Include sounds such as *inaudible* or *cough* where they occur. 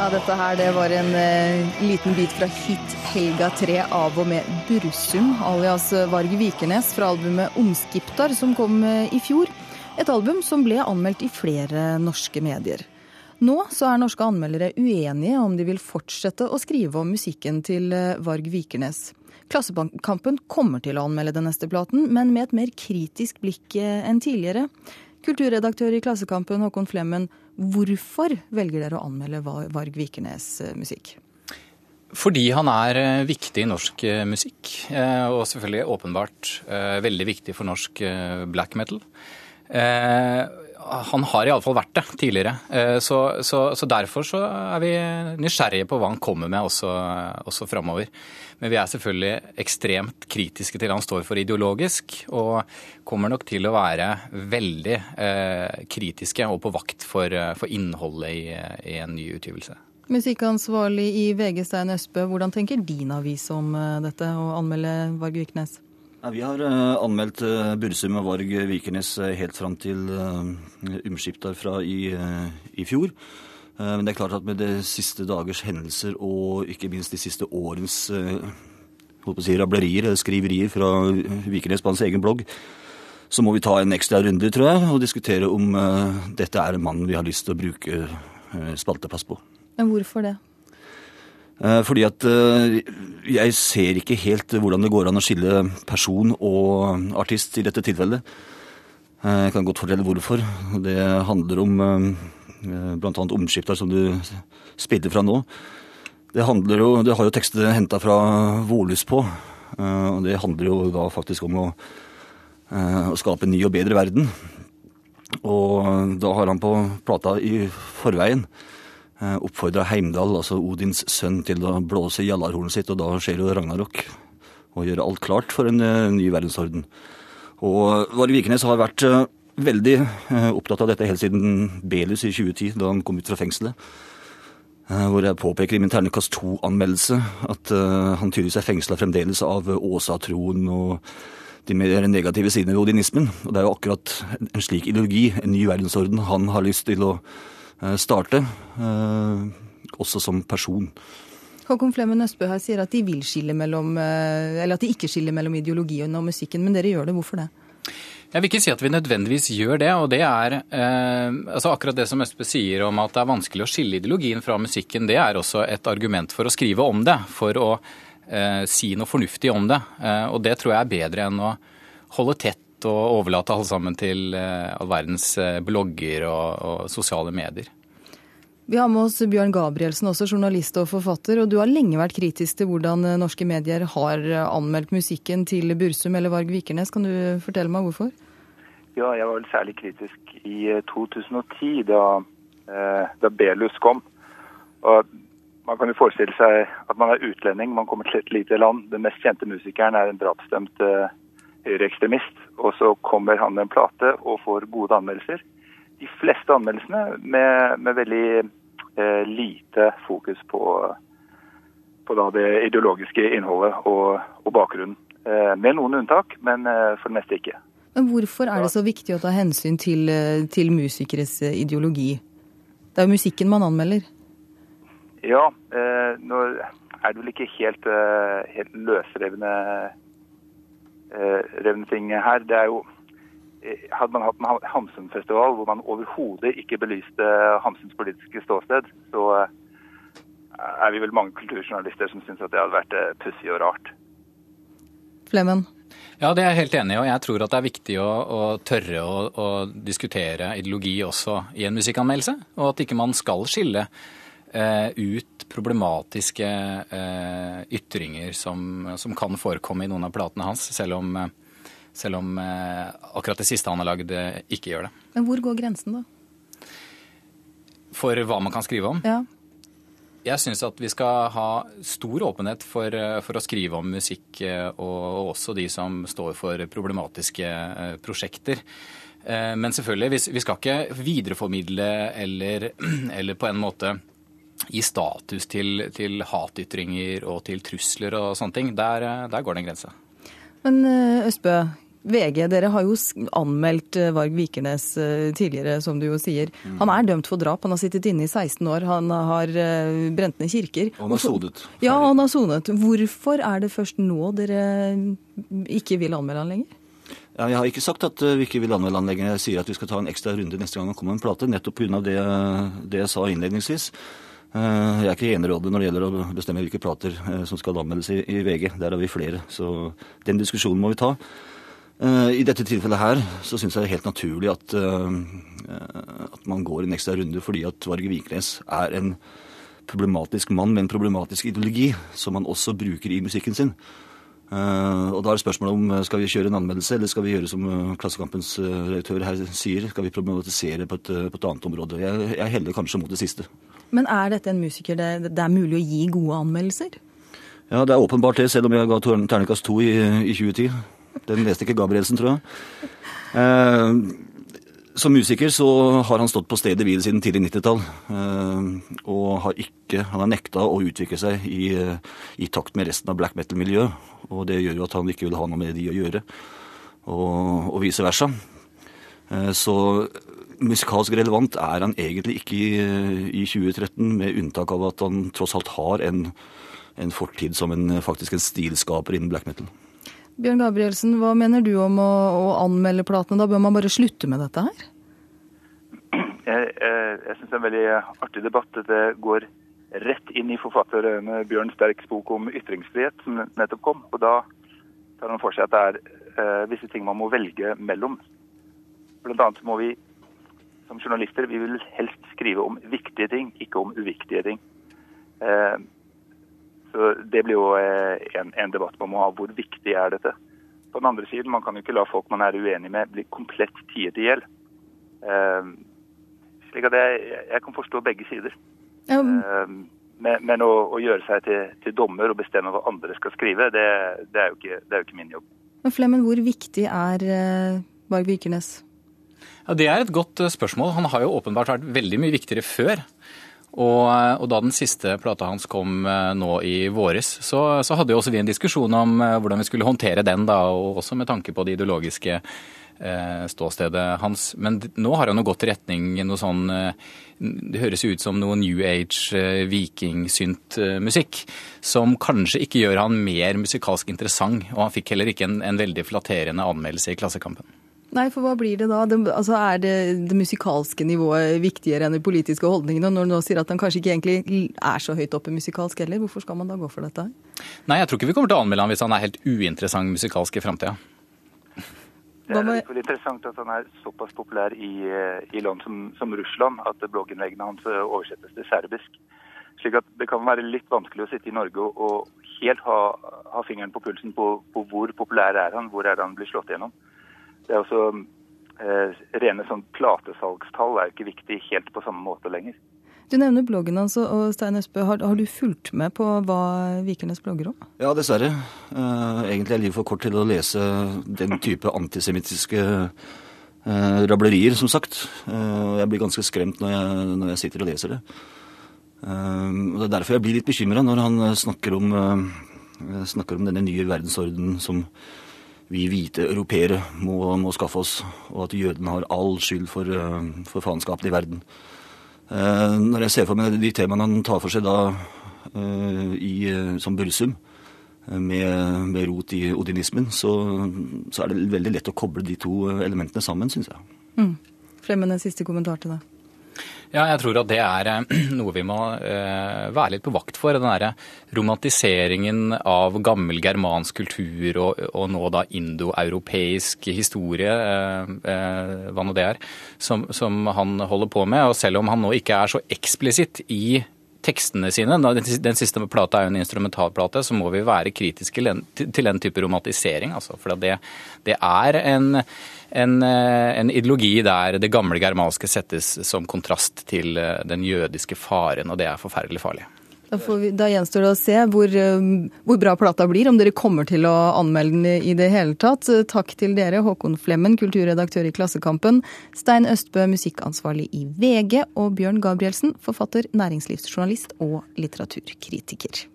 Ja, dette her det var en eh, liten bit fra hit 'Helga 3' av og med Bursum, alias Varg Vikernes, fra albumet 'Omskiptar', som kom eh, i fjor. Et album som ble anmeldt i flere norske medier. Nå så er norske anmeldere uenige om de vil fortsette å skrive om musikken til eh, Varg Vikernes. Klassekampen kommer til å anmelde den neste platen, men med et mer kritisk blikk eh, enn tidligere. Kulturredaktør i Klassekampen, Håkon Flemmen, hvorfor velger dere å anmelde Varg Vikernes eh, musikk? Fordi han er eh, viktig i norsk musikk, og selvfølgelig åpenbart veldig viktig for norsk black metal. Han har iallfall vært det tidligere, så, så, så, derfor så er vi nysgjerrige på hva han kommer med også, også framover. Men vi er selvfølgelig ekstremt kritiske til det han står for ideologisk, og kommer nok til å være veldig eh, kritiske og på vakt for, eh, for innholdet i, i, en ny utgivelse. Musikkansvarlig i VG, Stein Østbø, hvordan tenker din avis om uh, dette, å anmelde Varg Vikernes? Vi har uh, anmeldt uh, Bursum og Varg Vikernes helt fram til Umskiptar fra i, i fjor. Eh, men det er klart at med de siste dagers hendelser og ikke minst de siste årens eh, si, rablerier eller skriverier fra Vikernes på hans egen blogg, så må vi ta en ekstra runde, tror jeg, og diskutere om dette er en mann vi har lyst til å bruke spaltepass på. Men hvorfor det? Uh, fordi at jeg ser ikke helt hvordan det går an å skille person og artist i dette tilfellet. Jeg kan godt fortelle hvorfor. Det handler om Eh, bl.a. omskifter som du spiller fra nå. Det, jo, det har jo tekster henta fra Vårlys på. Eh, og det handler jo da faktisk om å, eh, å skape en ny og bedre verden. Og da har han på plata i forveien oppfordra Heimdal, altså Odins sønn, til å blåse jallarhornet sitt, og da skjer jo ragnarok. Og gjøre alt klart for en ny verdensorden. Og Vare Vikernes har vært veldig eh, opptatt av dette helt siden Belus i 2010, da han kom ut fra fengselet. Eh, hvor jeg påpeker i min ternekast to-anmeldelse at han tydeligvis er fengsla fremdeles av Åsa-troen og de mer negative sidene ved odinismen. Og det er jo akkurat en slik ideologi, en ny verdensorden, han har lyst til å starte, uh, også som person. Håkon Flemmen Østbø her sier at de vil skille mellom, eller at de ikke skiller mellom ideologien og musikken, men dere gjør det. Hvorfor det? Jeg vil ikke si at vi nødvendigvis gjør det. og det er eh, altså Akkurat det som Østbø sier om at det er vanskelig å skille ideologien fra musikken, det er også et argument for å skrive om det. For å eh, si noe fornuftig om det. Eh, og det tror jeg er bedre enn å holde tett og overlate alle sammen til eh, all verdens eh, blogger og, og sosiale medier. Vi har med oss Bjørn Gabrielsen, også journalist og forfatter. og Du har lenge vært kritisk til hvordan eh, norske medier har anmeldt musikken til Bursum eller Varg Vikernes. Kan du fortelle meg hvorfor? Ja, jeg var vel særlig kritisk i 2010, eh, da, da Belus kom. Og man kan jo forestille seg at man er utlending, man kommer til et lite land. Den mest kjente musikeren er en drapsdømt høyreekstremist. Og så kommer han med en plate og får gode anmeldelser. De fleste anmeldelsene med, med veldig Eh, lite fokus på, på det ideologiske innholdet og, og bakgrunnen. Eh, med noen unntak, men eh, for det meste ikke. Men Hvorfor er det så viktig å ta hensyn til, til musikeres ideologi? Det er jo musikken man anmelder. Ja, eh, nå er det vel ikke helt, helt løsrevne eh, ting her. Det er jo Eh, hadde man hatt en Hamsun-festival hvor man overhodet ikke belyste Hamsuns politiske ståsted, så eh, er vi vel mange kulturjournalister som syns at det hadde vært pussig og rart. Flemmen? Ja, det er jeg helt enig i. Og jeg tror at det er viktig å, å tørre å, å, diskutere ideologi også i en musikkanmeldelse. Og at ikke man skal skille ut problematiske eh, ytringer som, som, kan forekomme i noen av platene hans, selv om eh, selv om eh, akkurat det siste han har lagd, eh, ikke gjør det. Men hvor går grensen, da? For hva man kan skrive om? Ja. Jeg syns at vi skal ha stor åpenhet for, eh, for, å skrive om musikk, og også de som står for problematiske prosjekter. Men selvfølgelig, vi skal ikke videreformidle eller, *clears throat* eller på en måte gi status til, til, hatytringer og til trusler og sånne ting. Der, der går det en grense. Men Østbø, VG, dere har jo anmeldt eh, Varg Vikernes eh, tidligere, som du jo sier. Mm. Han er dømt for drap. Han har sittet inne i 16 år. Han har eh, brent ned kirker. Og han har sonet. Ja, han har sonet. Hvorfor er det først nå dere ikke vil anmelde han lenger? Ja, jeg har ikke sagt at vi ikke vil anmelde han lenger. Jeg sier at vi skal ta en ekstra runde neste gang han kommer med en plate, nettopp pga. Det, det jeg sa innledningsvis. Jeg er ikke enerådig når det gjelder å bestemme hvilke plater som skal anmeldes i, VG. Der har vi flere, så den diskusjonen må vi ta. Eh, I dette tilfellet her så syns jeg det er helt naturlig at, at man går en ekstra runde fordi at Varg Vikernes er en problematisk mann med en problematisk ideologi som han også bruker i musikken sin. Uh, og da er spørsmålet om skal vi kjøre en anmeldelse, eller skal vi gjøre som Klassekampens redaktør her sier, skal vi problematisere på et, på et annet område. Jeg, jeg heller kanskje mot det siste. Men er dette en musiker det, det er mulig å gi gode anmeldelser? Ja, det er åpenbart det, selv om jeg ga terningkast to i, i 2010. Den leste ikke Gabrielsen, tror jeg. Eh, som musiker så har han stått på stedet hvil siden tidlig 90-tall. Eh, og har ikke Han har nekta å utvikle seg i, i takt med resten av black metal-miljøet. Og det gjør jo at han ikke vil ha noe med de å gjøre. Og, og vice versa. Eh, så musikalsk relevant er han egentlig ikke i, i 2013, med unntak av at han tross alt har en, en fortid som en, faktisk en stilskaper innen black metal. Bjørn Gabrielsen, hva mener du om å, å, anmelde platene? Da bør man bare slutte med dette her? Jeg, jeg, jeg syns det er en veldig artig debatt. Det går rett inn i forfatteren Bjørn Sterks bok om ytringsfrihet, som nettopp kom. Og da tar han for seg at det er eh, visse ting man må velge mellom. Blant annet må vi som journalister vi vil helst skrive om viktige ting, ikke om uviktige ting. Eh, så Det blir jo eh, en, en, debatt man må ha. Hvor viktig er dette? På den andre siden, man kan jo ikke la folk man er uenig med, bli komplett tiet i hjel. Uh, slik at jeg, jeg, kan forstå begge sider. Um. Uh, men, men å, å, gjøre seg til, til, dommer og bestemme hva andre skal skrive, det, det, er, jo ikke, det er, jo ikke, min jobb. Men Flemmen, hvor viktig er uh, Varg Vikernes? Ja, Det er et godt spørsmål. Han har jo åpenbart vært veldig mye viktigere før. Og, og, da den siste plata hans kom eh, nå i våres, så, så hadde jo også vi en diskusjon om eh, hvordan vi skulle håndtere den, da, og også med tanke på det ideologiske eh, ståstedet hans. Men nå har han jo gått i retning noe sånn eh, Det høres ut som noe New Age, eh, vikingsynt-musikk, som kanskje ikke gjør han mer musikalsk interessant. Og han fikk heller ikke en, en veldig flatterende anmeldelse i Klassekampen. Nei, for hva blir det da? Det, altså, er det det musikalske nivået viktigere enn de politiske holdningene? Når du nå sier at han kanskje ikke egentlig er så høyt oppe musikalsk heller, hvorfor skal man da gå for dette? Nei, jeg tror ikke vi kommer til å anmelde han hvis han er helt uinteressant musikalsk i framtida. Det er litt interessant at han er såpass populær i, eh, i land som, som, Russland at blogginnleggene hans eh, oversettes til serbisk. Slik at det kan være litt vanskelig å sitte i Norge og, og helt ha, ha, fingeren på pulsen på, på hvor populær er han, hvor er det han blir slått gjennom. Det er også eh, Rene sånn platesalgstall er jo ikke viktig helt på samme måte lenger. Du nevner bloggen hans, og Stein Espe, har, har, du fulgt med på hva Vikernes blogger om? Ja, dessverre. Eh, egentlig er livet for kort til å lese den type antisemittiske eh, rablerier, som sagt. Eh, jeg blir ganske skremt når jeg, når jeg sitter og leser det. det er derfor jeg blir litt bekymra når han snakker om, snakker om denne nye verdensordenen som vi hvite europeere må, må, skaffe oss, og at jødene har all skyld for, eh, for faenskapen i verden. Eh, når jeg ser for meg de temaene han tar for seg da eh, i, som Bullsum, med, med, rot i odinismen, så, så, er det veldig lett å koble de to elementene sammen, syns jeg. Mm. Fremmen en siste kommentar til det. Ja, jeg tror at det er eh, *clears throat* noe vi må eh, være litt på vakt for. Den derre romantiseringen av gammel germansk kultur og, og nå da indoeuropeisk historie, eh, hva nå det er, som, som han holder på med. Og selv om han nå ikke er så eksplisitt i tekstene sine. Den siste plata er jo en instrumentalplate, så må vi være kritiske til den type romantisering. Altså, for det, det er en en, eh, en, ideologi der det gamle germanske settes som kontrast til eh, den jødiske faren, og det er forferdelig farlig. Da, vi, da gjenstår det å se hvor, eh, hvor, bra plata blir, om dere kommer til å anmelde den i det hele tatt. Takk til dere, Håkon Flemmen, kulturredaktør i Klassekampen, Stein Østbø, musikkansvarlig i VG, og Bjørn Gabrielsen, forfatter, næringslivsjournalist og litteraturkritiker.